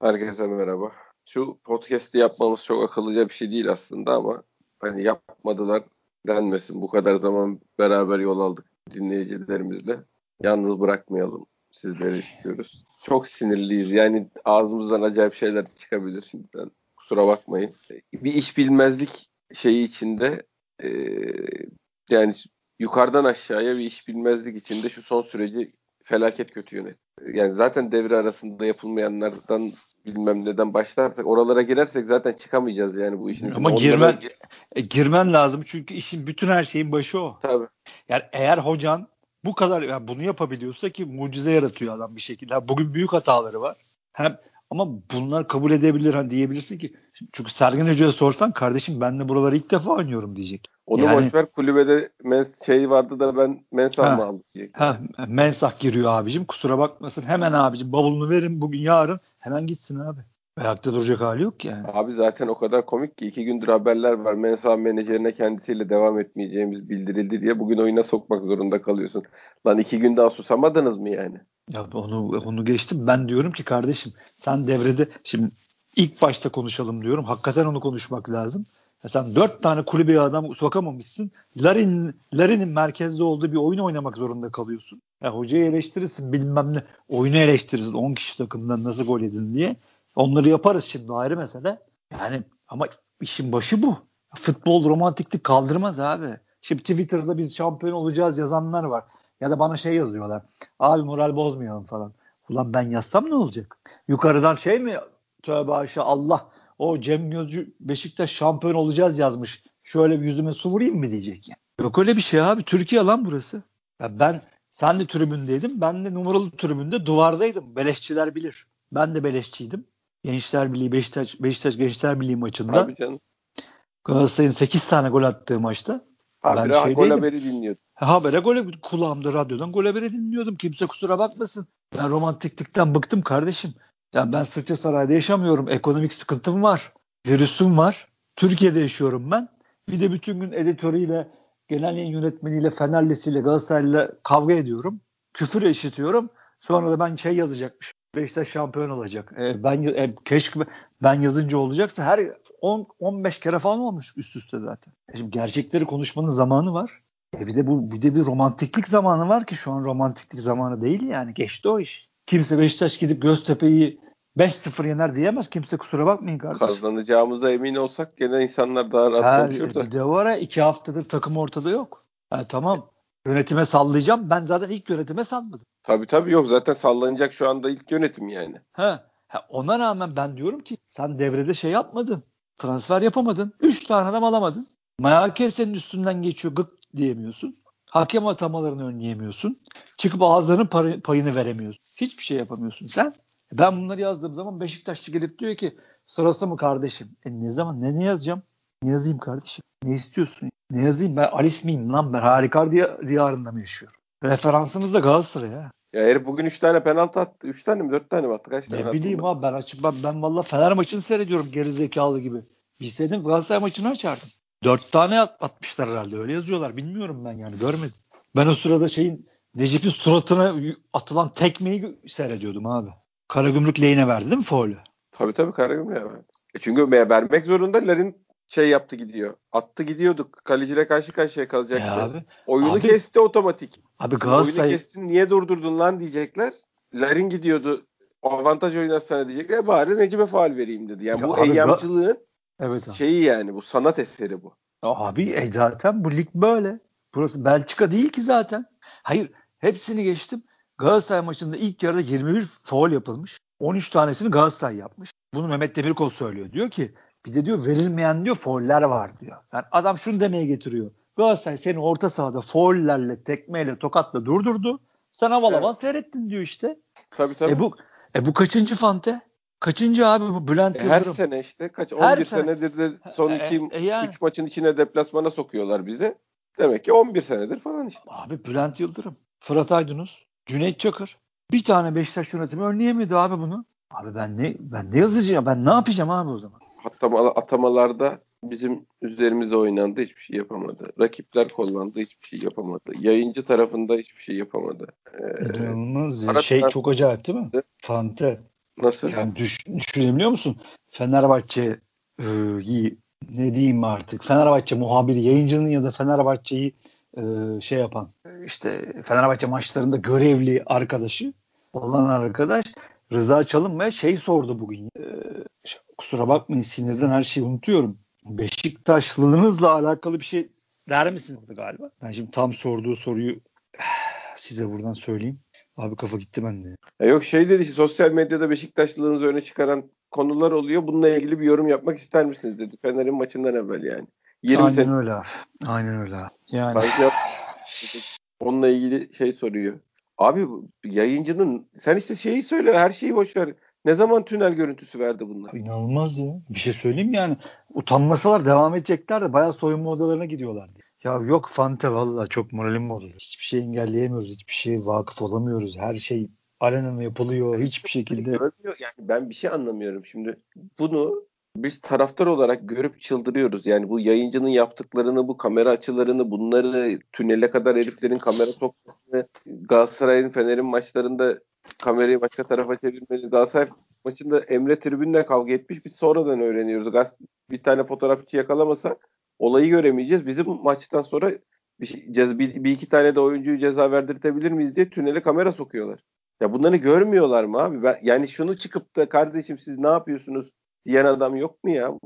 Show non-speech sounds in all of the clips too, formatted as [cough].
Herkese merhaba. Şu podcast'i yapmamız çok akıllıca bir şey değil aslında ama hani yapmadılar denmesin. Bu kadar zaman beraber yol aldık dinleyicilerimizle. Yalnız bırakmayalım sizleri istiyoruz. Çok sinirliyiz. Yani ağzımızdan acayip şeyler çıkabilir şimdiden. Kusura bakmayın. Bir iş bilmezlik şeyi içinde e, yani yukarıdan aşağıya bir iş bilmezlik içinde şu son süreci felaket kötü yönet. Yani zaten devre arasında yapılmayanlardan bilmem neden başlarsak oralara girersek zaten çıkamayacağız yani bu işin. Ama girmen e, girmen lazım çünkü işin bütün her şeyin başı o. Tabii. Yani eğer hocan bu kadar yani bunu yapabiliyorsa ki mucize yaratıyor adam bir şekilde. Bugün büyük hataları var. Hem ama bunlar kabul edebilir hani diyebilirsin ki çünkü Sergen Hoca'ya sorsan kardeşim ben de buraları ilk defa oynuyorum diyecek. Onu yani, boşver kulübede mens şey vardı da ben mensah mı aldım. Ha, mensah giriyor abicim kusura bakmasın hemen abicim bavulunu verin bugün yarın hemen gitsin abi. Ayakta duracak hali yok yani. Abi zaten o kadar komik ki iki gündür haberler var. Mensah menajerine kendisiyle devam etmeyeceğimiz bildirildi diye bugün oyuna sokmak zorunda kalıyorsun. Lan iki gün daha susamadınız mı yani? Ya onu onu geçtim. Ben diyorum ki kardeşim sen devrede şimdi ilk başta konuşalım diyorum. Hakikaten onu konuşmak lazım. Ya sen dört tane kulübeye adam sokamamışsın. Larin, Larin'in merkezde olduğu bir oyun oynamak zorunda kalıyorsun. Ya hocayı eleştirirsin bilmem ne. Oyunu eleştirirsin. 10 kişi takımdan nasıl gol yedin diye. Onları yaparız şimdi ayrı mesele. Yani ama işin başı bu. Futbol romantiklik kaldırmaz abi. Şimdi Twitter'da biz şampiyon olacağız yazanlar var. Ya da bana şey yazıyorlar. Abi moral bozmayalım falan. Ulan ben yazsam ne olacak? Yukarıdan şey mi? Tövbe aşağı Allah. O Cem Gözcü Beşiktaş şampiyon olacağız yazmış. Şöyle bir yüzüme su vurayım mı diyecek yani. Yok öyle bir şey abi. Türkiye lan burası. Ya ben sen de tribündeydim. Ben de numaralı tribünde duvardaydım. Beleşçiler bilir. Ben de beleşçiydim. Gençler Birliği Beşiktaş, Beşiktaş Gençler Birliği maçında. Abi canım. Galatasaray'ın 8 tane gol attığı maçta. Habire ben gol haberi dinliyordum. Habere gol kulağımda radyodan gol haberi dinliyordum. Kimse kusura bakmasın. Ben romantiklikten bıktım kardeşim. Yani ben Sırça Saray'da yaşamıyorum. Ekonomik sıkıntım var. Virüsüm var. Türkiye'de yaşıyorum ben. Bir de bütün gün editörüyle, genel yayın yönetmeniyle, Fenerlisiyle, Galatasaray'la kavga ediyorum. Küfür eşitiyorum. Sonra da ben şey yazacakmış. Beşiktaş şampiyon olacak. E, ben e, keşke ben yazınca olacaksa her 10 15 kere falan olmuş üst üste zaten. E şimdi gerçekleri konuşmanın zamanı var. E bir de bu bir de bir romantiklik zamanı var ki şu an romantiklik zamanı değil yani geçti o iş. Kimse Beşiktaş gidip Göztepe'yi 5-0 yener diyemez. Kimse kusura bakmayın kardeşim. Kazanacağımıza emin olsak gene insanlar daha rahat Her, konuşur da. Bir de var ya iki haftadır takım ortada yok. Ha, tamam yönetime sallayacağım. Ben zaten ilk yönetime salladım. Tabii tabii yok zaten sallanacak şu anda ilk yönetim yani. Ha, ha ona rağmen ben diyorum ki sen devrede şey yapmadın. Transfer yapamadın. Üç tane adam alamadın. Mayake senin üstünden geçiyor gık diyemiyorsun. Hakem atamalarını önleyemiyorsun. Çıkıp ağızlarının payını veremiyorsun. Hiçbir şey yapamıyorsun sen. Ben bunları yazdığım zaman Beşiktaşçı gelip diyor ki sırası mı kardeşim? E ne zaman ne, ne yazacağım? Ne yazayım kardeşim? Ne istiyorsun? Ne yazayım? Ben Alice miyim lan ben? Harikar diyarında mı yaşıyorum? Referansımız da Galatasaray ha. Ya herif bugün 3 tane penaltı attı. 3 tane mi 4 tane mi attı? Kaç tane Ne bileyim abi ben açıp ben, ben valla Fener maçını seyrediyorum geri zekalı gibi. Bilseydim Galatasaray maçını açardım. 4 tane at, atmışlar herhalde öyle yazıyorlar. Bilmiyorum ben yani görmedim. Ben o sırada şeyin Necip'in suratına atılan tekmeyi seyrediyordum abi. Karagümrük lehine verdi değil mi faulü? Tabii tabii Karagümrük'e verdi. E çünkü vermek zorunda Larin şey yaptı gidiyor. Attı gidiyorduk. Kaleciyle karşı karşıya kalacaktı. Ya abi, Oyunu abi, kesti otomatik. Abi Galatasaray... Oyunu kestin niye durdurdun lan diyecekler. Larin gidiyordu. Avantaj oynasana diyecekler. Bari Necip'e faal vereyim dedi. Yani ya bu abi, eyyamcılığın evet, şeyi yani bu sanat eseri bu. Abi e zaten bu lig böyle. Burası Belçika değil ki zaten. Hayır hepsini geçtim. Galatasaray maçında ilk yarıda 21 faul yapılmış. 13 tanesini Galatasaray yapmış. Bunu Mehmet Demirkol söylüyor. Diyor ki bir de diyor verilmeyen diyor fauller var diyor. Yani adam şunu demeye getiriyor. Galatasaray seni orta sahada faullerle, tekmeyle, tokatla durdurdu. Sen aval evet. seyrettin diyor işte. Tabii tabii. E bu, e bu kaçıncı fante? Kaçıncı abi bu Bülent e Her sene işte. Kaç 11 Her senedir de son 2 3 e, e, yani. maçın içine deplasmana sokuyorlar bizi. Demek ki 11 senedir falan işte. Abi Bülent Yıldırım, Fırat Aydınus, Cüneyt Çakır. Bir tane Beşiktaş yönetimi önleyemedi abi bunu. Abi ben ne ben ne yazacağım? Ben ne yapacağım abi o zaman? Hatta atamalarda bizim üzerimizde oynandı hiçbir şey yapamadı. Rakipler kullandı hiçbir şey yapamadı. Yayıncı tarafında hiçbir şey yapamadı. Ee, İnanılmaz. Şey çok acayip değil mi? Fante. Nasıl? Yani düş, düşünebiliyor musun? Fenerbahçe e, ne diyeyim artık Fenerbahçe muhabiri yayıncının ya da Fenerbahçe'yi e, şey yapan işte Fenerbahçe maçlarında görevli arkadaşı olan arkadaş Rıza Çalınmaya şey sordu bugün. E, kusura bakmayın sinirden her şeyi unutuyorum. Beşiktaşlılığınızla alakalı bir şey der misiniz galiba? Ben şimdi tam sorduğu soruyu [sighs] size buradan söyleyeyim. Abi kafa gitti bende. Ya yok şey dedi işte sosyal medyada Beşiktaşlılığınızı öne çıkaran konular oluyor. Bununla ilgili bir yorum yapmak ister misiniz dedi. Fener'in maçından evvel yani. 20 Aynen sene... öyle abi. Aynen öyle abi. Yani. Bence onunla ilgili şey soruyor. Abi yayıncının sen işte şeyi söyle her şeyi boş ver. Ne zaman tünel görüntüsü verdi bunlar? İnanılmaz ya. Bir şey söyleyeyim yani. Utanmasalar devam edecekler de bayağı soyunma odalarına gidiyorlardı. Ya yok Fante valla çok moralim bozuldu. Hiçbir şey engelleyemiyoruz. Hiçbir şey vakıf olamıyoruz. Her şey alenen yapılıyor. Hiçbir şekilde. Yani ben bir şey anlamıyorum. Şimdi bunu biz taraftar olarak görüp çıldırıyoruz. Yani bu yayıncının yaptıklarını, bu kamera açılarını, bunları tünele kadar heriflerin kamera sokmasını, Galatasaray'ın Fener'in maçlarında kamerayı başka tarafa çevirmeli. Galatasaray maçında Emre tribünle kavga etmiş. Biz sonradan öğreniyoruz. Gaz bir tane fotoğrafçı yakalamasa olayı göremeyeceğiz. Bizim maçtan sonra bir, şey, bir, bir iki tane de oyuncuyu ceza verdirtebilir miyiz diye tünele kamera sokuyorlar. Ya bunları görmüyorlar mı abi? Ben, yani şunu çıkıp da kardeşim siz ne yapıyorsunuz diyen adam yok mu ya?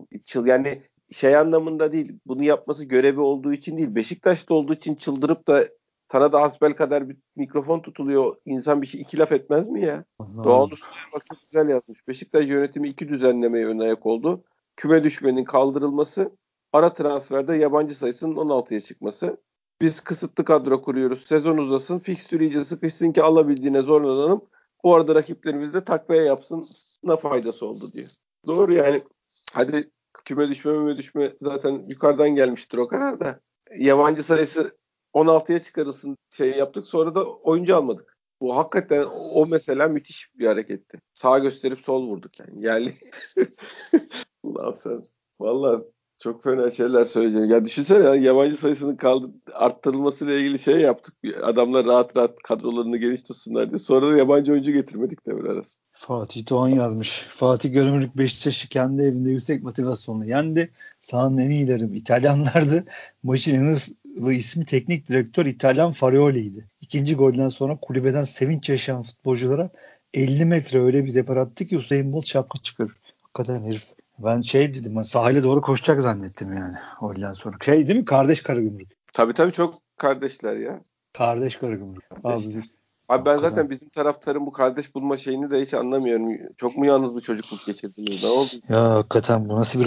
Yani şey anlamında değil. Bunu yapması görevi olduğu için değil. Beşiktaş'ta olduğu için çıldırıp da sana da hasbel kadar bir mikrofon tutuluyor. İnsan bir şey iki laf etmez mi ya? Allah Doğal Usta'ya bak çok güzel yazmış. Beşiktaş yönetimi iki düzenlemeye ön ayak oldu. Küme düşmenin kaldırılması, ara transferde yabancı sayısının 16'ya çıkması. Biz kısıtlı kadro kuruyoruz. Sezon uzasın. Fikstür iyice sıkışsın ki alabildiğine zorlanalım. Bu arada rakiplerimiz de takviye yapsın. Ne faydası oldu diyor. Doğru yani. Hadi küme düşme müme düşme zaten yukarıdan gelmiştir o kadar da. Yabancı sayısı 16'ya çıkarılsın şey yaptık. Sonra da oyuncu almadık. Bu hakikaten o mesela müthiş bir hareketti. Sağ gösterip sol vurduk yani. Yerli. Ulan [laughs] sen. Valla çok fena şeyler söyleyeceğim. Ya düşünsene ya, yabancı sayısının kaldı, arttırılmasıyla ilgili şey yaptık. Adamlar rahat rahat kadrolarını geniş tutsunlar diye. Sonra da yabancı oyuncu getirmedik devre arası. Fatih Doğan yazmış. Fatih Görümlük Beşiktaş'ı kendi evinde yüksek motivasyonla yendi. Sahanın en iyileri İtalyanlardı. Maçın en hızlı ismi teknik direktör İtalyan Farioli'ydi. İkinci golden sonra kulübeden sevinç yaşayan futbolculara 50 metre öyle bir depar attı ki Usain Bolt şapka çıkarır. Hakikaten herif ben şey dedim ben sahile doğru koşacak zannettim yani golden sonra. Şey değil mi? Kardeş Karagümrük. Tabii tabii çok kardeşler ya. Kardeş Karagümrük. Abi, Abi ben zaten bizim taraftarın bu kardeş bulma şeyini de hiç anlamıyorum. Çok mu yalnız bir çocukluk geçirdiniz? Ne oldu? Ya hakikaten bu nasıl bir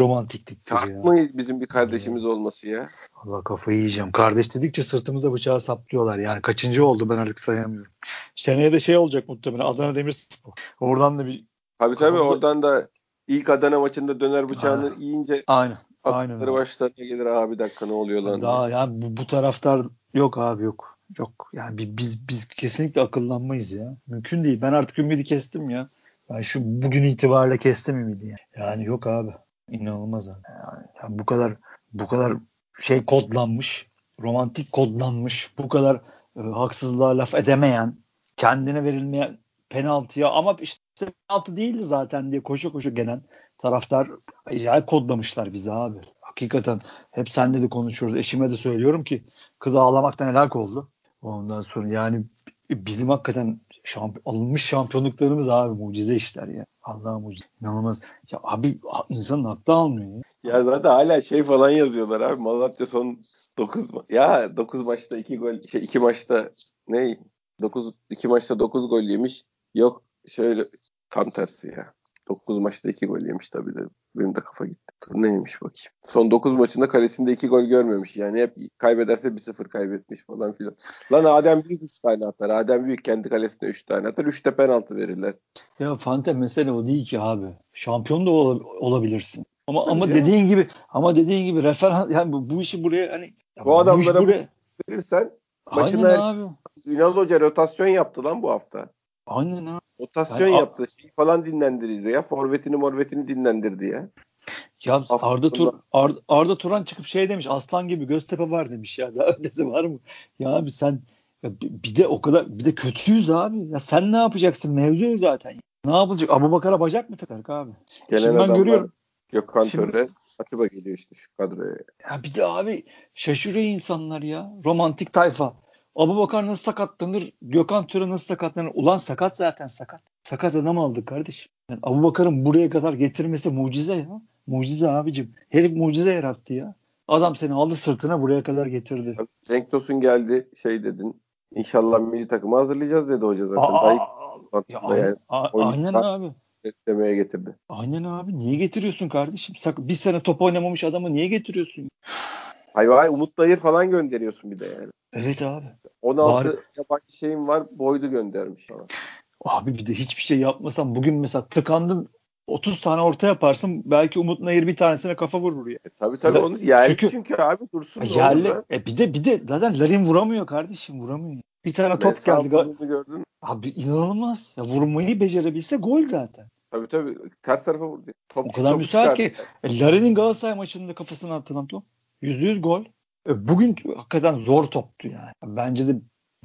ya. mı bizim bir kardeşimiz ya. olması ya? Allah kafayı yiyeceğim. Kardeş dedikçe sırtımıza bıçağı saplıyorlar. Yani kaçıncı oldu ben artık sayamıyorum. Seneye de şey olacak muhtemelen Adana Demirspor. Oradan da bir Tabii tabii oradan da ilk Adana maçında döner bıçağını Aynen. yiyince Aynen. Aynen. başlarına gelir abi dakika ne oluyor lan? Daha ya bu, bu taraftar yok abi yok. Yok yani biz biz kesinlikle akıllanmayız ya. Mümkün değil. Ben artık ümidi kestim ya. Ben şu bugün itibariyle kestim ümidi yani. Yani yok abi. İnanılmaz abi. Yani, yani bu kadar bu kadar şey kodlanmış, romantik kodlanmış, bu kadar e, haksızlığa laf edemeyen, kendine verilmeyen penaltıya ama işte penaltı değildi zaten diye koşu koşu gelen taraftar acayip kodlamışlar bizi abi. Hakikaten hep senle de konuşuyoruz. Eşime de söylüyorum ki kız ağlamaktan helak oldu. Ondan sonra yani bizim hakikaten şamp alınmış şampiyonluklarımız abi mucize işler ya. Allah mucize. İnanılmaz. Ya abi insanın aklı almıyor ya. Ya zaten hala şey falan yazıyorlar abi. Malatya son 9 ma- ya 9 maçta 2 gol şey 2 maçta ne 9 2 maçta 9 gol yemiş. Yok şöyle tam tersi ya. 9 maçta 2 gol yemiş tabii de. Benim de kafa gitti. Neymiş bakayım. Son 9 maçında kalesinde 2 gol görmemiş. Yani hep kaybederse 1-0 kaybetmiş falan filan. Lan Adem Büyük 3 tane atar. Adem Büyük kendi kalesinde 3 tane atar. 3 de penaltı verirler. Ya Fante mesele o değil ki abi. Şampiyon da ol- olabilirsin. Ama ama ya. dediğin gibi ama dediğin gibi referans yani bu, bu işi buraya hani bu adamlara bu buraya... verirsen başına Aynen abi. Ünal Hoca rotasyon yaptı lan bu hafta. Aynen abi. Rotasyon yani, yaptı. Şey falan dinlendirdi ya. Forvetini morvetini dinlendirdi ya. Ya Arda, Tur Arda, Arda Turan çıkıp şey demiş aslan gibi Göztepe var demiş ya. [laughs] Daha ötesi var mı? Ya abi sen ya bir de o kadar bir de kötüyüz abi. Ya sen ne yapacaksın? Mevzu zaten. Ne yapılacak? Abu Bakar'a bacak mı takar abi? Gelen Şimdi ben görüyorum. Gökhan Şimdi- Töre, Atiba geliyor işte şu kadroya. Ya bir de abi şaşırıyor insanlar ya. Romantik tayfa. Abu Bakar nasıl sakatlanır? Gökhan Töre nasıl sakatlanır? Ulan sakat zaten sakat. Sakat adam aldık kardeşim. Yani Abu Bakar'ın buraya kadar getirmesi mucize ya. Mucize abicim. Herif mucize yarattı ya. Adam seni aldı sırtına buraya kadar getirdi. Cenk Tosun geldi şey dedin. İnşallah milli takımı hazırlayacağız dedi hoca zaten. Aa, ilk ya, yani a- aynen abi. demeye getirdi. Aynen abi. Niye getiriyorsun kardeşim? Sak- bir sene top oynamamış adamı niye getiriyorsun? Hayır hayır Umut Dayır falan gönderiyorsun bir de yani. Evet abi. 16 Var. yabancı şeyim var. Boydu göndermiş falan. Abi bir de hiçbir şey yapmasan bugün mesela tıkandın 30 tane orta yaparsın belki Umut Nayır bir tanesine kafa vurur ya. E, tabii tabii onu yerli çünkü- çünkü, abi dursun. Yerli. E bir de bir de zaten Larin vuramıyor kardeşim vuramıyor. Bir tane top Mensah geldi. Gördün. mü? Abi inanılmaz. Ya vurmayı becerebilse gol zaten. Tabii tabii. Ters tarafa vurdu. Top, O kadar müsait ki. E, Larin'in Galatasaray maçında kafasına atılan top. Yüzde yüz gol. E, bugün hakikaten zor toptu yani. Bence de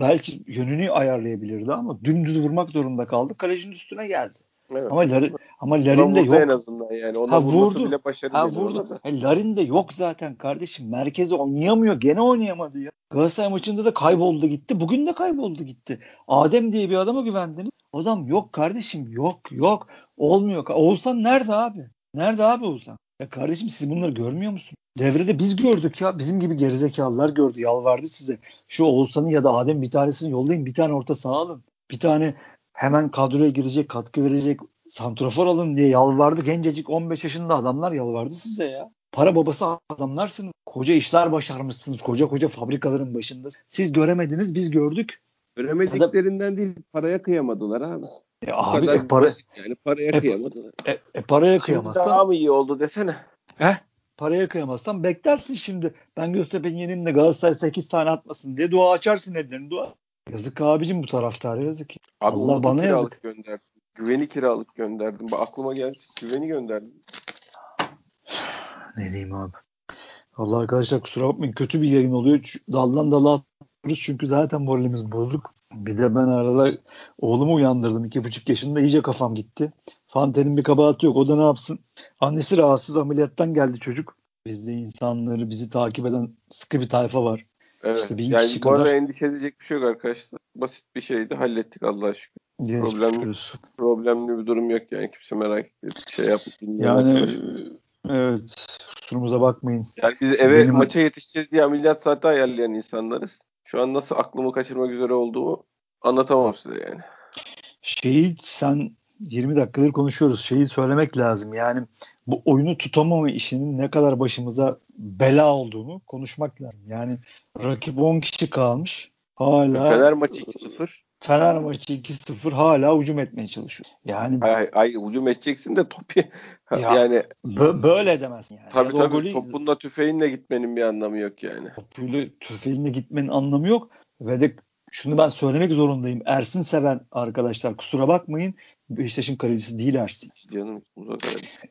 belki yönünü ayarlayabilirdi ama dümdüz vurmak zorunda kaldı. Kalecinin üstüne geldi. Evet. Ama Larin, ama Larin de yok. en azından yani. Ona Ha, vurdu. bile başarılı. Ha vurdu. da. E, Larin de yok zaten kardeşim. Merkeze oynayamıyor. Gene oynayamadı ya. Galatasaray maçında da kayboldu gitti. Bugün de kayboldu gitti. Adem diye bir adama güvendiniz. Adam yok kardeşim. Yok yok. Olmuyor. Oğuzhan nerede abi? Nerede abi Oğuzhan? Ya kardeşim siz bunları görmüyor musun? Devrede biz gördük ya. Bizim gibi gerizekalılar gördü. Yalvardı size. Şu Oğuzhan'ı ya da Adem bir tanesini yollayın. Bir tane orta saha alın. Bir tane hemen kadroya girecek, katkı verecek santrafor alın diye yalvardı. Gencecik 15 yaşında adamlar yalvardı size ya. Para babası adamlarsınız. Koca işler başarmışsınız. Koca koca fabrikaların başında. Siz göremediniz biz gördük. Göremediklerinden değil paraya kıyamadılar abi. E Bu abi e, para, yani paraya e, kıyamadılar. e, e, paraya kıyamazsan daha mı iyi oldu desene. Heh, paraya kıyamazsan beklersin şimdi. Ben Göztepe'nin yeneyim de Galatasaray 8 tane atmasın diye dua açarsın ellerini dua. Yazık abicim bu taraftara yazık. Abi Allah bana yazık. gönderdim. Güveni kiralık gönderdim. Bak aklıma geldi. Güveni gönderdim. Ne diyeyim abi. Allah arkadaşlar kusura bakmayın kötü bir yayın oluyor. Daldan dala atıyoruz çünkü zaten moralimiz bozuk. Bir de ben arada oğlumu uyandırdım. iki buçuk yaşında iyice kafam gitti. Fante'nin bir kabahati yok. O da ne yapsın? Annesi rahatsız ameliyattan geldi çocuk. Bizde insanları bizi takip eden sıkı bir tayfa var. Evet. İşte bin yani kişi bu arada kadar- endişe edecek bir şey yok arkadaşlar. Basit bir şeydi. Hallettik Allah'a şükür. Diye Problem- suçluyoruz. Problemli bir durum yok yani. Kimse merak etmiyor. Şey dinleyen Yani arkadaşlar. evet kusurumuza bakmayın. Yani biz eve Benim- maça yetişeceğiz diye ameliyat saati ayarlayan insanlarız. Şu an nasıl aklımı kaçırmak üzere olduğumu anlatamam size yani. Şeyi sen 20 dakikadır konuşuyoruz. Şeyi söylemek lazım. Yani bu oyunu tutamama işinin ne kadar başımıza bela olduğunu konuşmak lazım. Yani rakip 10 kişi kalmış. Hala Fener maçı 2-0. Fener maçı 2-0 hala hücum etmeye çalışıyor. Yani Ay, ay, hücum edeceksin de topu Ya, yani bö- böyle edemezsin yani. tabii Ya da o tabii golü- topunla tüfeğinle gitmenin bir anlamı yok yani. topuyla tüfeğinle gitmenin anlamı yok. Ve de şunu ben söylemek zorundayım. Ersin seven arkadaşlar kusura bakmayın. Beşiktaş'ın kalecisi değil Ersin. Canım uzak.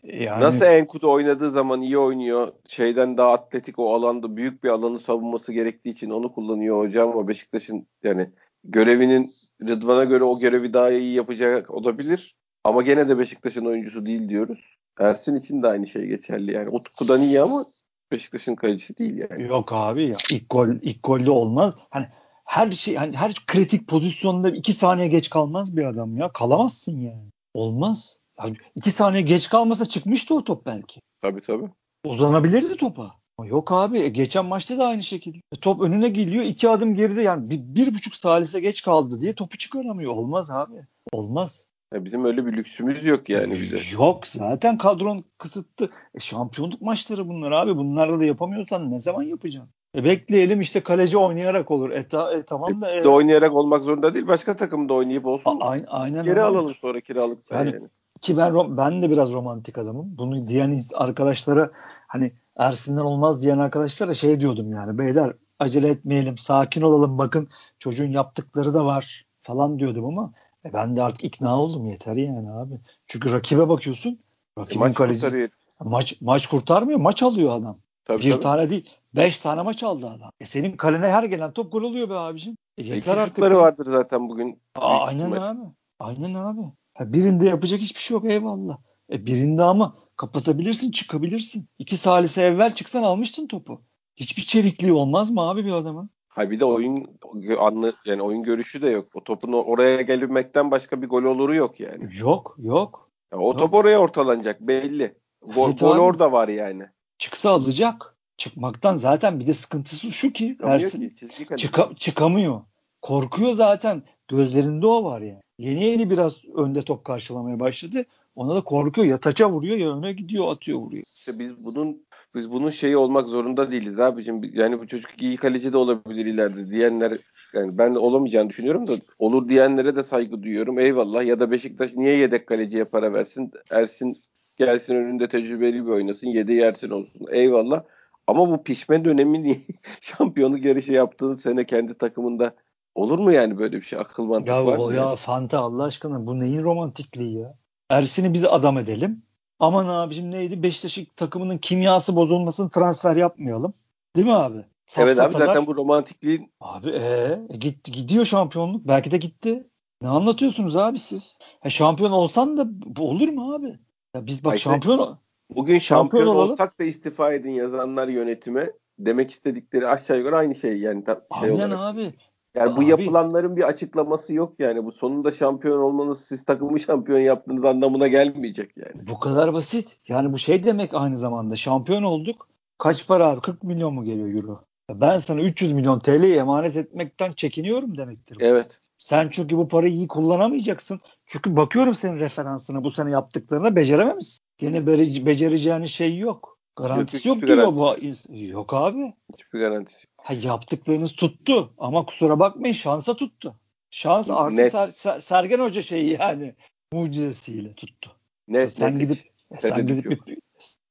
Yani, Nasıl Enkudu oynadığı zaman iyi oynuyor. Şeyden daha atletik o alanda büyük bir alanı savunması gerektiği için onu kullanıyor hocam ama Beşiktaş'ın yani görevinin Rıdvan'a göre o görevi daha iyi yapacak olabilir. Ama gene de Beşiktaş'ın oyuncusu değil diyoruz. Ersin için de aynı şey geçerli yani. Utku'dan iyi ama Beşiktaş'ın kalecisi değil yani. Yok abi ya ilk gol ilk golde olmaz. Hani her şey hani her kritik pozisyonda iki saniye geç kalmaz bir adam ya. Kalamazsın yani. Olmaz. Yani iki saniye geç kalmasa çıkmıştı o top belki. Tabii tabii. Uzanabilirdi topa. Yok abi e, geçen maçta da aynı şekilde. E, top önüne geliyor iki adım geride yani bir, bir buçuk salise geç kaldı diye topu çıkaramıyor. Olmaz abi. Olmaz. Ya bizim öyle bir lüksümüz yok yani bize. Yok zaten kadron kısıtlı. E, şampiyonluk maçları bunlar abi. Bunlarda da yapamıyorsan ne zaman yapacaksın? E, bekleyelim işte kaleci oynayarak olur. E, ta- e, tamam da. e, de oynayarak olmak zorunda değil. Başka takımda oynayıp olsun. a- aynen, aynen Geri alalım sonra kiralıkta Yani- yani. Ki ben ben de biraz romantik adamım. Bunu diyen arkadaşlara hani Ersin'den olmaz diyen arkadaşlara şey diyordum yani. Beyler acele etmeyelim. Sakin olalım. Bakın çocuğun yaptıkları da var falan diyordum ama e, ben de artık ikna oldum. Yeter yani abi. Çünkü rakibe bakıyorsun. E, Rakibin maç kalecisi kurtarıyor. maç maç kurtarmıyor. Maç alıyor adam. Tabii, bir tabii. tane değil. Beş tane maç aldı adam. E senin kalene her gelen top gol oluyor be abicim. E yeter artık. şutları ya. vardır zaten bugün. Aa, aynen ihtimal. abi. Aynen abi. Birinde yapacak hiçbir şey yok eyvallah. E birinde ama kapatabilirsin çıkabilirsin. İki salise evvel çıksan almıştın topu. Hiçbir çevikliği olmaz mı abi bir adamın? Ha bir de oyun anlı yani oyun görüşü de yok. O topun oraya gelmekten başka bir gol oluru yok yani. Yok, yok. Ya o yok. top oraya ortalanacak belli. Gol, evet gol orada var yani. Çıksa alacak. Çıkmaktan zaten bir de sıkıntısı şu ki Ersin ki, çıka, çıkamıyor. Korkuyor zaten. Gözlerinde o var yani. Yeni yeni biraz önde top karşılamaya başladı. Ona da korkuyor. Ya taça vuruyor ya öne gidiyor atıyor vuruyor. İşte biz bunun biz bunun şeyi olmak zorunda değiliz abicim. Yani bu çocuk iyi kaleci de olabilir ileride diyenler yani ben olamayacağını düşünüyorum da olur diyenlere de saygı duyuyorum. Eyvallah ya da Beşiktaş niye yedek kaleciye para versin? Ersin gelsin önünde tecrübeli bir oynasın. Yedeği Ersin olsun. Eyvallah. Ama bu pişme dönemi [laughs] şampiyonluk yarışı yaptığın sene kendi takımında olur mu yani böyle bir şey? Akıl mantık ya, var mı? Ya yani? Fanta Allah aşkına bu neyin romantikliği ya? Ersin'i biz adam edelim. Aman abicim neydi? Beşiktaş takımının kimyası bozulmasın transfer yapmayalım. Değil mi abi? Evet abi zaten bu romantikliğin Abi ee, gitti gidiyor şampiyonluk. Belki de gitti. Ne anlatıyorsunuz abi siz? Ha, şampiyon olsan da bu olur mu abi? Ya biz bak Hayır, şampiyon Bugün şampiyon, şampiyon olsak da istifa edin yazanlar yönetime demek istedikleri aşağı yukarı aynı şey yani şey Aynen olarak. abi. Yani bu yapılanların bir açıklaması yok yani. Bu sonunda şampiyon olmanız siz takımı şampiyon yaptığınız anlamına gelmeyecek yani. Bu kadar basit. Yani bu şey demek aynı zamanda. Şampiyon olduk. Kaç para abi? 40 milyon mu geliyor euro? Ben sana 300 milyon TL'yi emanet etmekten çekiniyorum demektir. Bu. Evet. Sen çünkü bu parayı iyi kullanamayacaksın. Çünkü bakıyorum senin referansına bu sene yaptıklarına becerememişsin. Gene becereceğin şey yok. Garantisi yok, yok diyor garantisi. bu. Yok abi. Hiçbir garantisi Ha, yaptıklarınız tuttu ama kusura bakmayın şansa tuttu. Şans artı Net. Ser, Ser, Sergen Hoca şeyi yani mucizesiyle tuttu. Ne? Sen net gidip hiç. sen gidip bir,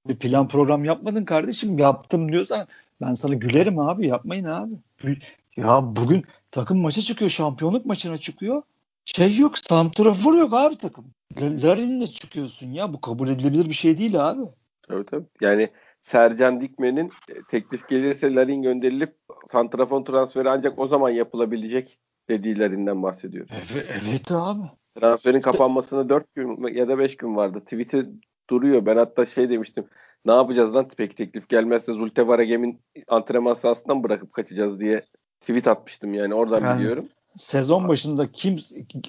bir plan program yapmadın kardeşim yaptım diyorsan ben sana gülerim abi yapmayın abi. Ya bugün takım maça çıkıyor şampiyonluk maçına çıkıyor. Şey yok santrafor yok abi takım. Larin'le çıkıyorsun ya bu kabul edilebilir bir şey değil abi. Tabii tabii. Yani Sercan Dikmen'in e, teklif gelirse Larin gönderilip santrafon transferi ancak o zaman yapılabilecek dediğilerinden bahsediyoruz. Evet, evet abi. Transferin kapanmasına 4 gün ya da 5 gün vardı. Tweet'i duruyor. Ben hatta şey demiştim. Ne yapacağız lan peki teklif gelmezse Zulte Varagem'in antrenman sahasından bırakıp kaçacağız diye tweet atmıştım yani oradan yani, biliyorum. Sezon başında kim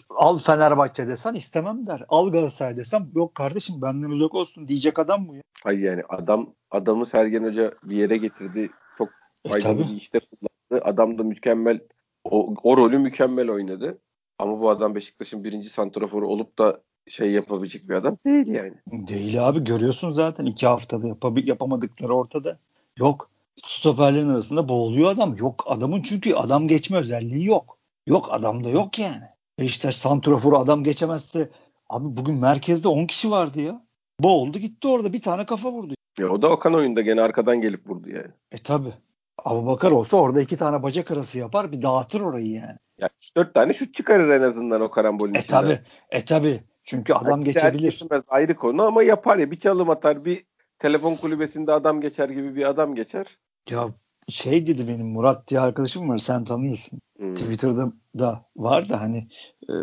al Fenerbahçe desen istemem der. Al Galatasaray desem yok kardeşim benden uzak olsun diyecek adam mı ya? Hayır yani adam adamı Sergen Hoca bir yere getirdi. Çok e, faydalı e, bir işte kullandı. Adam da mükemmel o, o rolü mükemmel oynadı. Ama bu adam Beşiktaş'ın birinci santraforu olup da şey yapabilecek bir adam değil yani. Değil abi görüyorsun zaten iki haftada yapab- yapamadıkları ortada. Yok. Stoperlerin arasında boğuluyor adam. Yok adamın çünkü adam geçme özelliği yok. Yok adamda yok yani. Beşiktaş santraforu adam geçemezse abi bugün merkezde 10 kişi vardı ya. Boğuldu gitti orada bir tane kafa vurdu. Ya o da Okan oyunda gene arkadan gelip vurdu yani. E tabi. Abu Bakar olsa orada iki tane bacak arası yapar bir dağıtır orayı yani. Ya 3-4 tane şut çıkarır en azından o karambolün e içinden. E tabi. E tabi. Çünkü adam yani geçebilir. Geçmez ayrı konu ama yapar ya bir çalım atar bir telefon kulübesinde adam geçer gibi bir adam geçer. Ya şey dedi benim Murat diye arkadaşım var sen tanıyorsun. Hmm. Twitter'da da var da hani e,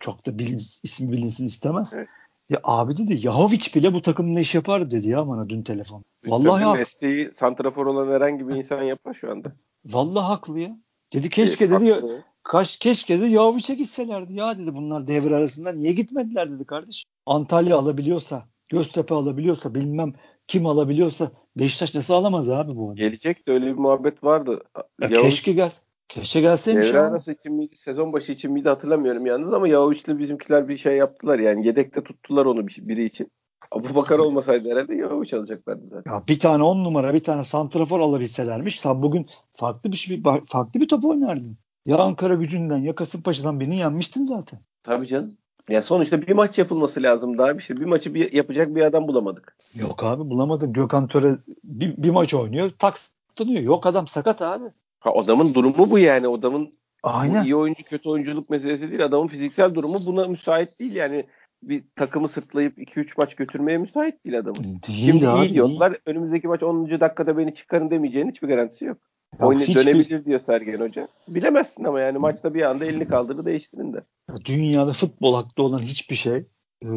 çok da bilin, ismi bilinsin istemez. Evet. Ya abi dedi Yahovic bile bu takımla iş yapar dedi ya bana dün telefon. Vallahi ya. Mesleği santrafor olan herhangi bir insan yapar şu anda. Vallahi haklı ya. Dedi keşke e, dedi haklı. kaç keşke dedi Yahovic'e gitselerdi ya dedi bunlar devre arasında niye gitmediler dedi kardeş. Antalya alabiliyorsa, Göztepe alabiliyorsa bilmem kim alabiliyorsa Beşiktaş nasıl alamaz abi bu arada? Gelecek de öyle bir muhabbet vardı. Ya Yavuş, keşke gels. Keşke gelseymiş. Devre arası için miydi, sezon başı için miydi hatırlamıyorum yalnız ama Yavuç'la bizimkiler bir şey yaptılar. Yani yedekte tuttular onu biri için. Abu Bakar olmasaydı herhalde Yavuç alacaklardı zaten. Ya bir tane on numara bir tane santrafor alabilselermiş. Sen bugün farklı bir şey farklı bir top oynardın. Ya Ankara gücünden ya Kasımpaşa'dan birini yenmiştin zaten. Tabii canım. Ya sonuçta bir maç yapılması lazım daha bir şey. Bir maçı bir yapacak bir adam bulamadık. Yok abi bulamadık. Gökhan Töre bir, bir maç oynuyor. Takslanıyor. Yok adam sakat abi. Ha adamın durumu bu yani. Adamın Aynen. iyi oyuncu kötü oyunculuk meselesi değil. Adamın fiziksel durumu buna müsait değil yani. Bir takımı sırtlayıp 2-3 maç götürmeye müsait değil adamın. Değil Şimdi abi, iyi diyorlar. Değil. Önümüzdeki maç 10. dakikada beni çıkarın demeyeceğinin hiçbir garantisi yok. Oyunu hiçbir... dönebilir diyor Sergen Hoca. Bilemezsin ama yani maçta bir anda elini kaldırdı değiştirin der. Dünyada futbol hakkında olan hiçbir şey e,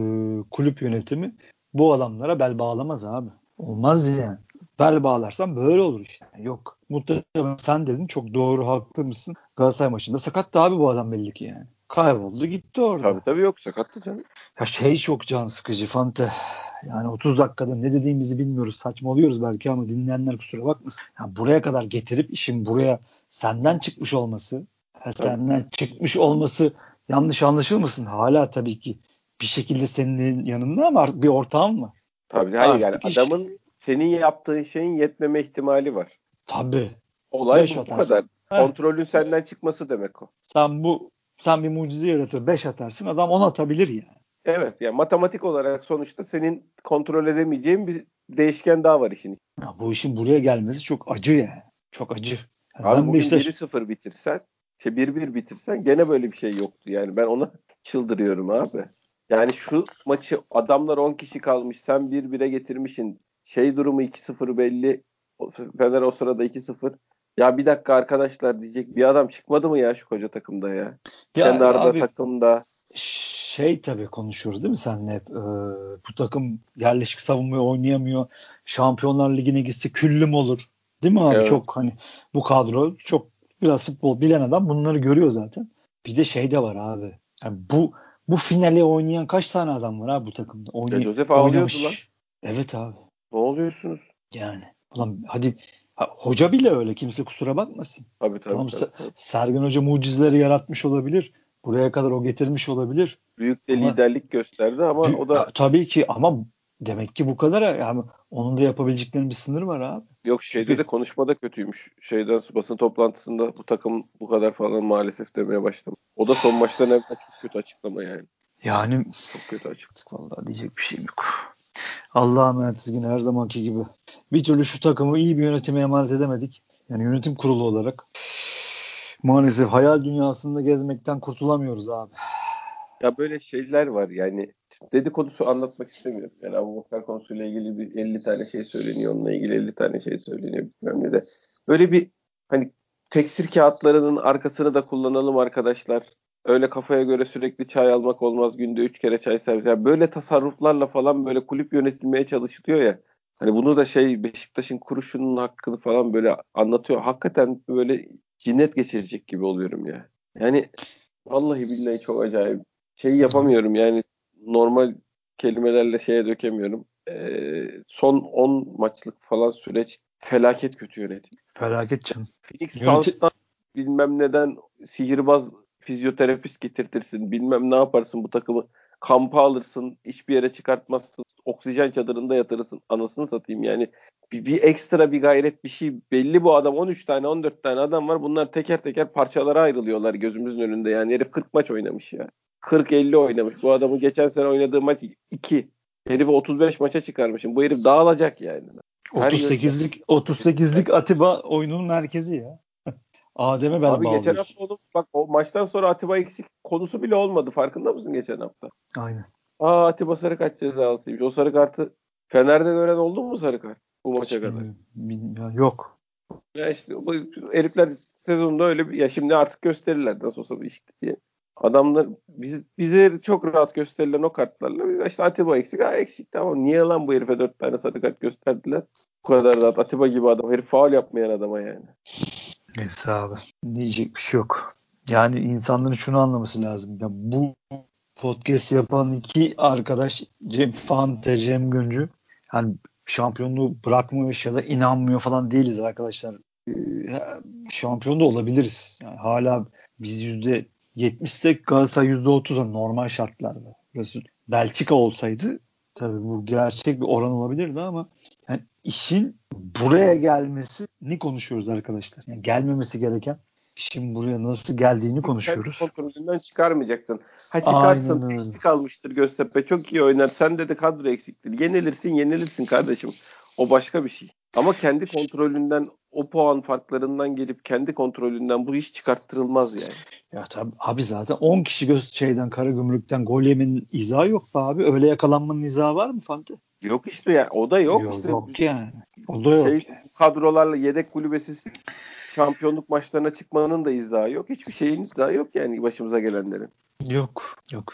kulüp yönetimi bu adamlara bel bağlamaz abi. Olmaz yani. Bel bağlarsan böyle olur işte. Yok. Muhtemelen sen dedin çok doğru haklı mısın? Galatasaray maçında sakattı abi bu adam belli ki yani. Kayboldu gitti orada. Tabii tabii yok sakattı canım. Ya şey çok can sıkıcı Fante. Yani 30 dakikada ne dediğimizi bilmiyoruz. Saçmalıyoruz belki ama dinleyenler kusura bakmasın. Yani buraya kadar getirip işin buraya senden çıkmış olması, senden çıkmış olması yanlış anlaşılmasın. Hala tabii ki bir şekilde senin yanında ama artık bir ortağın var. Tabii hayır yani adamın iş... senin yaptığın şeyin yetmeme ihtimali var. Tabii. Olay bu, bu kadar. Heh. Kontrolün senden çıkması demek o. Sen bu sen bir mucize yaratır 5 atarsın adam 10 atabilir yani. Evet yani matematik olarak sonuçta senin kontrol edemeyeceğin bir değişken daha var işin. Ya bu işin buraya gelmesi çok acı yani. Çok acı. Yani Abi ben bugün Beşiktaş... 1-0 bitirsen, şey 1-1 bitirsen gene böyle bir şey yoktu yani. Ben ona çıldırıyorum abi. Yani şu maçı adamlar 10 kişi kalmış sen 1-1'e getirmişsin. Şey durumu 2-0 belli. Fener o sırada 2-0. Ya bir dakika arkadaşlar diyecek bir adam çıkmadı mı ya şu koca takımda ya? ya Kendi arada takımda. Şey tabii konuşuyoruz değil mi senle hep? Ee, bu takım yerleşik savunmayı oynayamıyor. Şampiyonlar Ligi'ne gitse küllüm olur. Değil mi abi? Evet. Çok hani bu kadro çok biraz futbol bilen adam bunları görüyor zaten. Bir de şey de var abi. Yani bu bu finale oynayan kaç tane adam var abi bu takımda? Oynay- ya Joseph oynamış. lan. Evet abi. Ne oluyorsunuz? Yani. Ulan hadi ha, hoca bile öyle kimse kusura bakmasın. Tabii tabii. Tamam, tabii, tabii. Sergen Hoca mucizeleri yaratmış olabilir. Buraya kadar o getirmiş olabilir. Büyük de ama, liderlik gösterdi ama o da tabii ki ama demek ki bu kadar yani onun da yapabileceklerinin bir sınır var abi. Yok şeyde Çünkü... de konuşmada kötüymüş. Şeyden basın toplantısında bu takım bu kadar falan maalesef demeye başladı. O da son maçtan evvel çok kötü açıklama yani. Yani çok kötü açıklama. Vallahi diyecek bir şeyim yok. Allah'a emanet yine her zamanki gibi. Bir türlü şu takımı iyi bir yönetime emanet edemedik. Yani yönetim kurulu olarak. Maalesef hayal dünyasında gezmekten kurtulamıyoruz abi. Ya böyle şeyler var yani dedikodusu anlatmak istemiyorum. Yani Abu Bakar konusuyla ilgili bir 50 tane şey söyleniyor. Onunla ilgili 50 tane şey söyleniyor. Bilmem ne de. Böyle bir hani teksir kağıtlarının arkasını da kullanalım arkadaşlar. Öyle kafaya göre sürekli çay almak olmaz. Günde 3 kere çay servis. Yani böyle tasarruflarla falan böyle kulüp yönetilmeye çalışılıyor ya. Hani bunu da şey Beşiktaş'ın kuruşunun hakkını falan böyle anlatıyor. Hakikaten böyle cinnet geçirecek gibi oluyorum ya. Yani vallahi billahi çok acayip. Şey yapamıyorum yani normal kelimelerle şeye dökemiyorum. Ee, son 10 maçlık falan süreç felaket kötü yönetim. Felaket canım. Phoenix Yönetim... bilmem neden sihirbaz fizyoterapist getirtirsin. Bilmem ne yaparsın bu takımı. Kampa alırsın. Hiçbir yere çıkartmazsın. Oksijen çadırında yatırırsın. Anasını satayım yani. Bir, bir ekstra bir gayret bir şey. Belli bu adam 13 tane 14 tane adam var. Bunlar teker teker parçalara ayrılıyorlar gözümüzün önünde. Yani herif 40 maç oynamış ya. 40-50 oynamış. Bu adamın geçen sene oynadığı maç 2. Herifi 35 maça çıkarmışım. Bu herif dağılacak yani. 38'lik 38'lik Atiba oyunun merkezi ya. [laughs] Adem'e ben Abi geçen hafta oğlum, bak o maçtan sonra Atiba eksik konusu bile olmadı. Farkında mısın geçen hafta? Aynen. Aa Atiba sarı kart cezalısıymış. O sarı kartı Fener'de gören oldu mu sarı kart bu maça Hiç kadar? Bilmiyorum. Yok. Ya işte bu herifler sezonda öyle bir ya şimdi artık gösterirler nasıl olsa bir iş diye. Adamlar biz, bize çok rahat gösterilen o kartlarla biz işte Atiba eksik. Ha eksik tamam. Niye lan bu herife dört tane sarı kart gösterdiler? Bu kadar rahat. Atiba gibi adam. Herif faul yapmayan adama yani. Neyse abi. Diyecek bir şey yok. Yani insanların şunu anlaması lazım. Ya bu podcast yapan iki arkadaş Cem Fante, Cem Güncü yani şampiyonluğu bırakmıyor ya da inanmıyor falan değiliz arkadaşlar. Ee, şampiyon da olabiliriz. Yani hala biz yüzde 70'te Galatasaray %30'a normal şartlarda. Burası Belçika olsaydı tabii bu gerçek bir oran olabilirdi ama yani işin buraya gelmesi ne konuşuyoruz arkadaşlar? Yani gelmemesi gereken işin buraya nasıl geldiğini konuşuyoruz. Kontrolünden çıkarmayacaktın. Ha çıkarsın eksik kalmıştır Göztepe çok iyi oynar. Sen de kadro eksiktir. Yenilirsin yenilirsin kardeşim. O başka bir şey. Ama kendi kontrolünden o puan farklarından gelip kendi kontrolünden bu iş çıkarttırılmaz yani. Ya tabii abi zaten 10 kişi göz şeyden Karagümrük'ten gol yemenin izahı yok be abi. Öyle yakalanmanın izahı var mı Fante? Yok işte ya. O da yok. Yok, işte. yok yani. O da yok. Şey, kadrolarla yedek kulübesiz şampiyonluk maçlarına çıkmanın da izahı yok. Hiçbir şeyin izahı yok yani başımıza gelenlerin. Yok. Yok.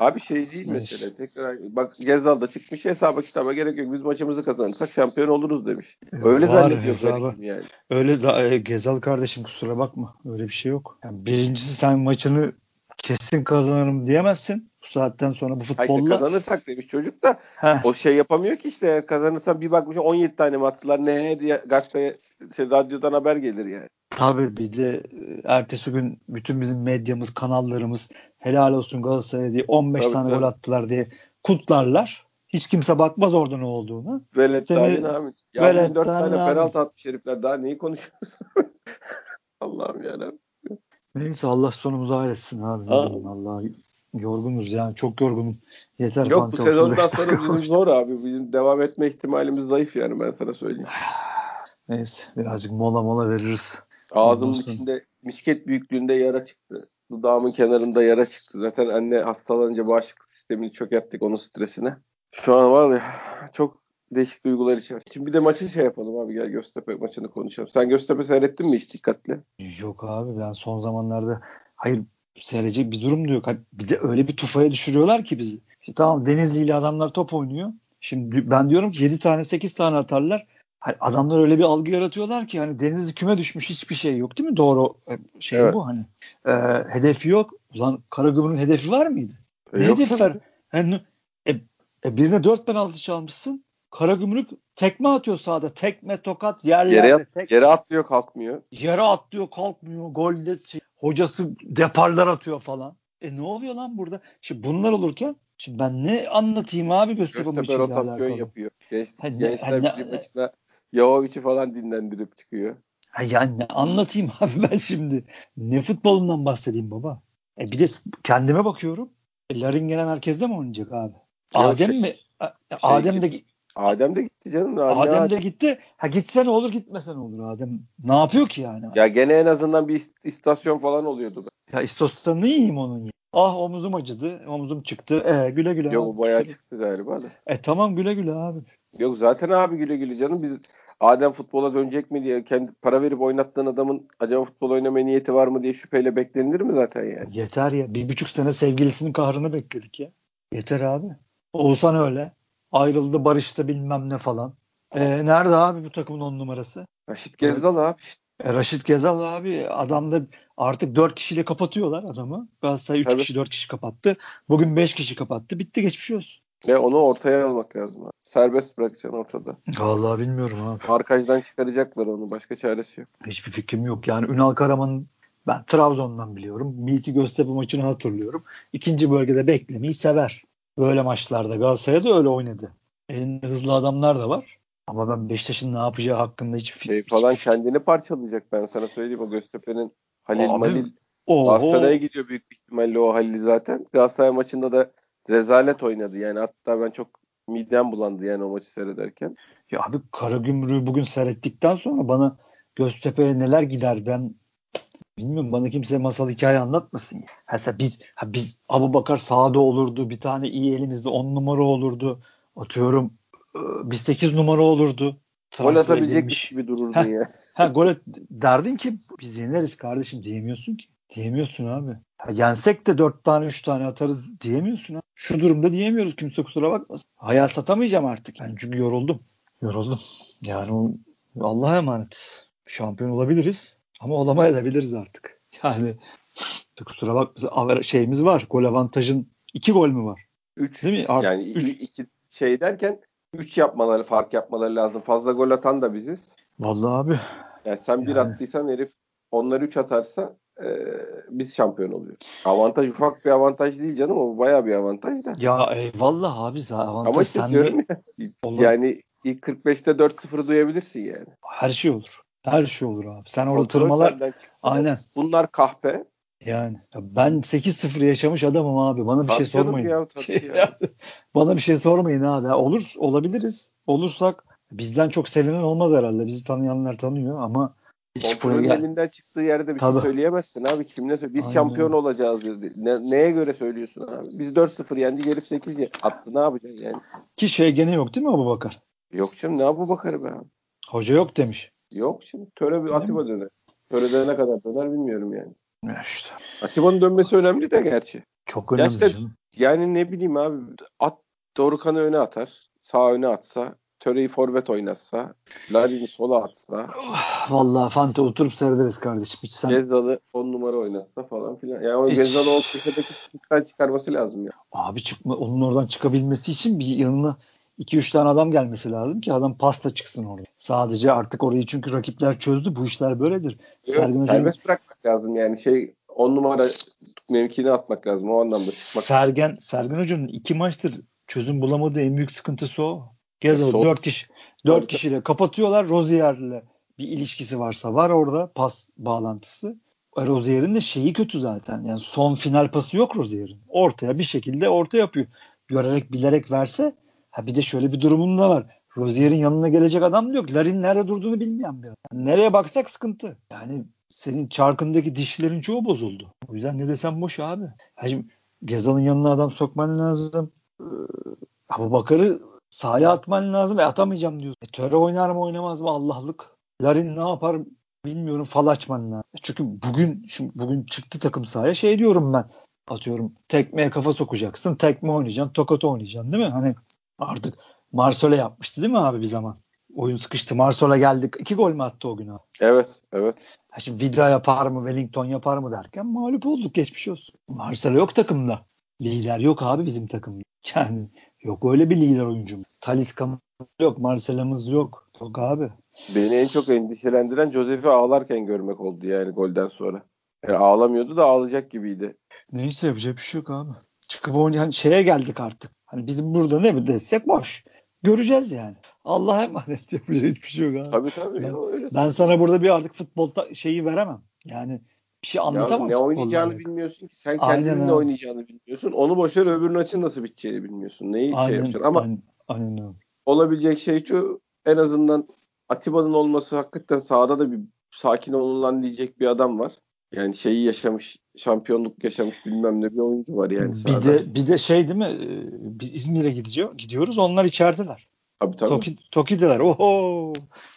Abi şey değil mesela tekrar bak Gezal da çıkmış hesaba kitaba gerek yok biz maçımızı kazanırsak şampiyon oluruz demiş. Öyle Var zannediyor yani. Öyle za- e, Gezal kardeşim kusura bakma. Öyle bir şey yok. Yani birincisi sen maçını kesin kazanırım diyemezsin. Bu saatten sonra bu Ha işte futbolla. kazanırsak demiş çocuk da Heh, o şey yapamıyor ki işte yani kazanırsan bir bakmış 17 tane mi attılar ne diye gazeteye şey, radyodan haber gelir yani. Tabii bir de e, ertesi gün bütün bizim medyamız, kanallarımız helal olsun Galatasaray'a diye 15 Tabii, tane tabii. gol attılar diye kutlarlar. Hiç kimse bakmaz orada ne olduğunu. Velet Talin abi. Ya Velet bugün 4 Talin tane penaltı atmış herifler daha neyi konuşuyoruz? [laughs] Allah'ım yarabbim. Neyse Allah sonumuzu hayretsin abi. Allah yorgunuz yani çok yorgunum. Yeter Yok bu sezondan 35 sonra bizim konuştuk. zor abi. Bizim devam etme ihtimalimiz zayıf yani ben sana söyleyeyim. [sighs] Neyse birazcık mola mola veririz. Ağzımın sonra- içinde misket büyüklüğünde yara çıktı. Dudağımın kenarında yara çıktı. Zaten anne hastalanınca bağışıklık sistemini çökerttik onun stresine. Şu an var ya çok değişik duygular içer. Şimdi bir de maçı şey yapalım abi gel Göztepe maçını konuşalım. Sen Göztepe seyrettin mi hiç dikkatle? Yok abi ben son zamanlarda hayır seyredecek bir durum da yok. Bir de öyle bir tufaya düşürüyorlar ki bizi. İşte tamam Denizli ile adamlar top oynuyor. Şimdi ben diyorum ki 7 tane 8 tane atarlar. Hani adamlar öyle bir algı yaratıyorlar ki hani Denizli küme düşmüş hiçbir şey yok değil mi? Doğru e, şey Evet. bu hani. Ee, hedefi yok. Ulan Karagümrük'ün hedefi var mıydı? Ne E, yok hedefi var? Yani, e, e, birine 4 penaltı çalmışsın. Karagümrük tekme atıyor sahada. Tekme tokat yerlerde. Yere, at- tek- yere atlıyor kalkmıyor. yere atlıyor kalkmıyor golde şey- hocası deparlar atıyor falan. E ne oluyor lan burada? Şimdi bunlar olurken şimdi ben ne anlatayım abi Göztepe maçıyla rotasyon alakalı? yapıyor. Genç, Ha, ne- gençler ha, ne- bizim maçına Yavovic'i falan dinlendirip çıkıyor. Ha yani ne anlatayım [laughs] abi ben şimdi? Ne futbolundan bahsedeyim baba? E bir de kendime bakıyorum. E, Laringen'e merkezde mi oynayacak abi? Adem şey- mi? E, Adem de Adem de gitti canım. Adem Adem? de gitti. Ha gitse ne olur gitmese ne olur Adem? Ne yapıyor ki yani? Ya gene en azından bir ist- istasyon falan oluyordu. Da. Ya istostanı yiyeyim onun ya. Ah omuzum acıdı. Omuzum çıktı. E güle güle. Yok bayağı çıktı galiba da. E tamam güle güle abi. Yok zaten abi güle güle canım. Biz Adem futbola dönecek mi diye kendi para verip oynattığın adamın acaba futbol oynamaya niyeti var mı diye şüpheyle beklenilir mi zaten yani? Yeter ya. Bir buçuk sene sevgilisinin kahrını bekledik ya. Yeter abi. Oğuzhan öyle. Ayrıldı barıştı bilmem ne falan. E, nerede abi bu takımın on numarası? Raşit Gezdal abi. E, Raşit Gezal abi adam da artık dört kişiyle kapatıyorlar adamı. Galatasaray üç Tabii. kişi dört kişi kapattı. Bugün beş kişi kapattı. Bitti geçmiş olsun. Ve onu ortaya almak lazım abi. Serbest bırakacaksın ortada. Vallahi bilmiyorum abi. Markajdan çıkaracaklar onu. Başka çaresi yok. Hiçbir fikrim yok. Yani Ünal Karaman'ın ben Trabzon'dan biliyorum. Bir iki Göztepe maçını hatırlıyorum. İkinci bölgede beklemeyi sever. Böyle maçlarda Galatasaray'da öyle oynadı. Elinde hızlı adamlar da var. Ama ben Beşiktaş'ın ne yapacağı hakkında hiç fikrim Şey falan kendini parçalayacak ben sana söyleyeyim. O Göztepe'nin Halil Abi, Malil. Galatasaray'a gidiyor büyük ihtimalle o Halil zaten. Galatasaray maçında da rezalet oynadı yani. Hatta ben çok midem bulandı yani o maçı seyrederken. Ya abi Karagümrük'ü bugün seyrettikten sonra bana Göztepe'ye neler gider ben bilmiyorum bana kimse masal hikaye anlatmasın. Ha, sen biz ha biz Abu Bakar sağda olurdu. Bir tane iyi elimizde 10 numara olurdu. Atıyorum e, bir 8 numara olurdu. Gol atabilecekmiş edilmiş. gibi dururdun ya. Ha gol at- derdin ki biz yeneriz kardeşim diyemiyorsun ki. Diyemiyorsun abi. Ha, yensek de 4 tane 3 tane atarız diyemiyorsun abi. Şu durumda diyemiyoruz kimse kusura bakmasın. Hayal satamayacağım artık. Yani çünkü yoruldum. Yoruldum. Yani o Allah'a emanet. Şampiyon olabiliriz ama olamayabiliriz artık. Yani kusura bakmasın aver- şeyimiz var. Gol avantajın 2 gol mü var? 3 Değil mi? Artı yani üç. iki şey derken 3 yapmaları, fark yapmaları lazım. Fazla gol atan da biziz. Vallahi abi. Yani sen bir Yani. attıysan herif onlar 3 atarsa e, biz şampiyon oluyoruz. Avantaj ufak bir avantaj değil canım o bayağı bir avantaj da. Ya eyvallah abi zaten avantaj Ama işte diyorum ya Olur. yani ilk 45'te 4-0 duyabilirsin yani. Her şey olur. Her şey olur abi. Sen orada Kontrol tırmalar. Aynen. Bunlar kahpe. Yani Ya ben 8-0 yaşamış adamım abi. Bana bir Tabii şey sormayın. ya, tabii Şey- ya. [laughs] Bana bir şey sormayın abi. Olur olabiliriz. Olursak bizden çok sevinen olmaz herhalde. Bizi tanıyanlar tanıyor ama hiç buraya gel. elinden çıktığı yerde bir Tabii. şey söyleyemezsin abi. Kimle söyle? Biz Aynen. şampiyon olacağız dedi. Ne, neye göre söylüyorsun abi? Biz 4-0 yendi. Herif 8 ye- attı. Ne yapacaksın yani? Ki şey gene yok değil mi Abu Bakar? Yok canım ne Abu Bakar'ı be abi. Hoca yok demiş. Yok şimdi Töre bir Atiba döner. Töre ne kadar döner bilmiyorum yani. Ya işte. Atiba'nın dönmesi önemli de gerçi. Çok önemli Gerçekten- canım. Yani ne bileyim abi at Dorukan'ı öne atar. Sağ öne atsa. Töre'yi forvet oynatsa. Larin'i sola atsa. Vallahi Fante oturup seyrederiz kardeşim. Hiç sen Gezzal'ı 10 numara oynatsa falan filan. Yani o Hiç. Gezzal'ı o köşedeki sıkıntıdan çıkarması lazım ya. abi çıkma onun oradan çıkabilmesi için bir yanına 2-3 tane adam gelmesi lazım ki adam pasta çıksın oraya. Sadece artık orayı çünkü rakipler çözdü. Bu işler böyledir. Evet, Hoca'nın serbest bırakmak lazım yani şey 10 numara mevkini atmak lazım o anlamda çıkmak. Sergen, Sergen Hoca'nın iki maçtır çözüm bulamadığı en büyük sıkıntısı o. Gezal Sol- 4 kişi 4 Tabii. kişiyle kapatıyorlar. Rozier'le bir ilişkisi varsa var orada pas bağlantısı. E, Rozier'in de şeyi kötü zaten. Yani son final pası yok Rozier'in. Ortaya bir şekilde orta yapıyor. Görerek bilerek verse ha bir de şöyle bir durumun da var. Rozier'in yanına gelecek adam da yok. Larin nerede durduğunu bilmeyen bir adam. Yani nereye baksak sıkıntı. Yani senin çarkındaki dişlerin çoğu bozuldu. O yüzden ne desem boş abi. Ya şimdi Gezal'ın yanına adam sokman lazım. Ee, Abu Bakar'ı sahaya atman lazım. E atamayacağım diyorsun. E, töre oynar mı oynamaz mı Allah'lık. Larin ne yapar bilmiyorum fal açman lazım. E, Çünkü bugün şimdi bugün çıktı takım sahaya şey diyorum ben. Atıyorum tekmeye kafa sokacaksın. Tekme oynayacaksın. Tokat oynayacaksın değil mi? Hani artık Marsol'e yapmıştı değil mi abi bir zaman? Oyun sıkıştı. Marsol'a geldik. iki gol mü attı o gün abi? Evet evet. Ha şimdi Vida yapar mı, Wellington yapar mı derken mağlup olduk geçmiş olsun. Marcelo yok takımda. Lider yok abi bizim takımda. Yani yok öyle bir lider oyuncu. Talisca'mız yok, Marcelo'muz yok. Yok abi. Beni en çok endişelendiren Josef'i ağlarken görmek oldu yani golden sonra. Yani ağlamıyordu da ağlayacak gibiydi. Neyse yapacak bir şey yok abi. Çıkıp oynayan şeye geldik artık. Hani bizim burada ne desek boş. Göreceğiz yani. Allah'a emanet [laughs] yapacak hiçbir şey yok abi. Tabii tabii. Ben- öyle. Ben sana burada bir artık futbol şeyi veremem. Yani bir şey Ya anlatamam. ne futbolla oynayacağını bilmiyorsun ki. Sen kendinin ne oynayacağını bilmiyorsun. Onu boşver öbür maçın nasıl biteceğini bilmiyorsun. Neyi şey Aynen, yapacaksın. Ama aynen, aynen olabilecek şey şu en azından Atiba'nın olması hakikaten sahada da bir sakin olun lan diyecek bir adam var. Yani şeyi yaşamış, şampiyonluk yaşamış bilmem ne bir oyuncu var yani bir sahada. de bir de şey değil mi? Ee, Biz İzmir'e gidiyor, gidiyoruz. Onlar içerideler. Tabii tabii. Toki, Toki'deler. Oho.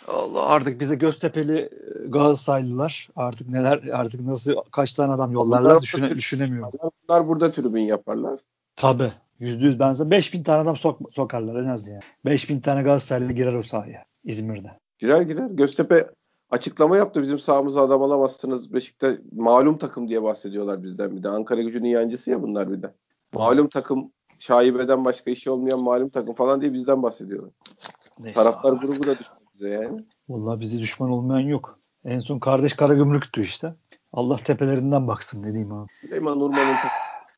Allah artık bize Göztepe'li e, Galatasaraylılar artık neler artık nasıl kaç tane adam yollarlar Bunlar- düşüne, düşünemiyorum. Bunlar burada tribün yaparlar. Tabii. Yüzde yüz ben sana 5000 tane adam sok, sokarlar en az yani. 5000 tane Galatasaraylı girer o sahaya İzmir'de. Girer girer. Göztepe açıklama yaptı. Bizim sahamıza adam alamazsınız. Beşiktaş malum takım diye bahsediyorlar bizden bir de. Ankara gücünün yancısı ya bunlar bir de. Malum takım şaibeden başka işi olmayan malum takım falan diye bizden bahsediyorlar. Neyse Taraftar grubu da düştü bize yani. Vallahi bizi düşman olmayan yok. En son kardeş Karagümrük'tü işte. Allah tepelerinden baksın ne diyeyim abi. Süleyman Urman'ın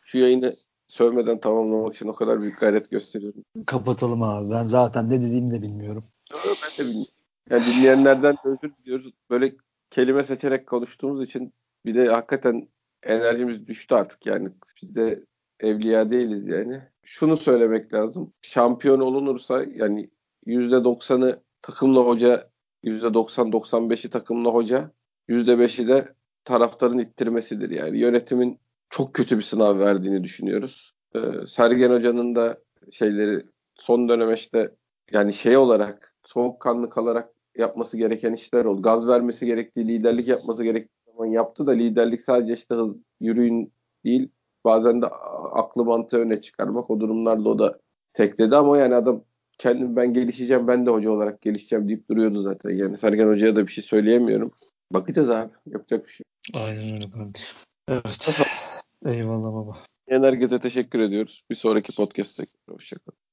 şu yayını sövmeden tamamlamak için o kadar büyük gayret gösteriyorum. Kapatalım abi. Ben zaten ne dediğimi de bilmiyorum. Ben de bilmiyorum. Yani dinleyenlerden de özür diliyoruz. Böyle kelime seçerek konuştuğumuz için bir de hakikaten enerjimiz düştü artık yani. Biz de evliya değiliz yani. Şunu söylemek lazım. Şampiyon olunursa yani %90'ı takımla hoca, %90-95'i takımla hoca, %5'i de taraftarın ittirmesidir yani. Yönetimin çok kötü bir sınav verdiğini düşünüyoruz. Ee, Sergen Hoca'nın da şeyleri son dönemeçte yani şey olarak soğukkanlı kalarak yapması gereken işler oldu. Gaz vermesi gerektiği, liderlik yapması gerektiği zaman yaptı da liderlik sadece işte hız, yürüyün değil bazen de aklı mantığı öne çıkarmak o durumlarda o da tekledi ama yani adam kendim ben gelişeceğim ben de hoca olarak gelişeceğim deyip duruyordu zaten. Yani Sergen Hoca'ya da bir şey söyleyemiyorum. Bakacağız abi. Yapacak bir şey. Aynen öyle kardeşim. Evet. Eyvallah baba. Yani herkese teşekkür ediyoruz. Bir sonraki podcast'ta hoşçakalın.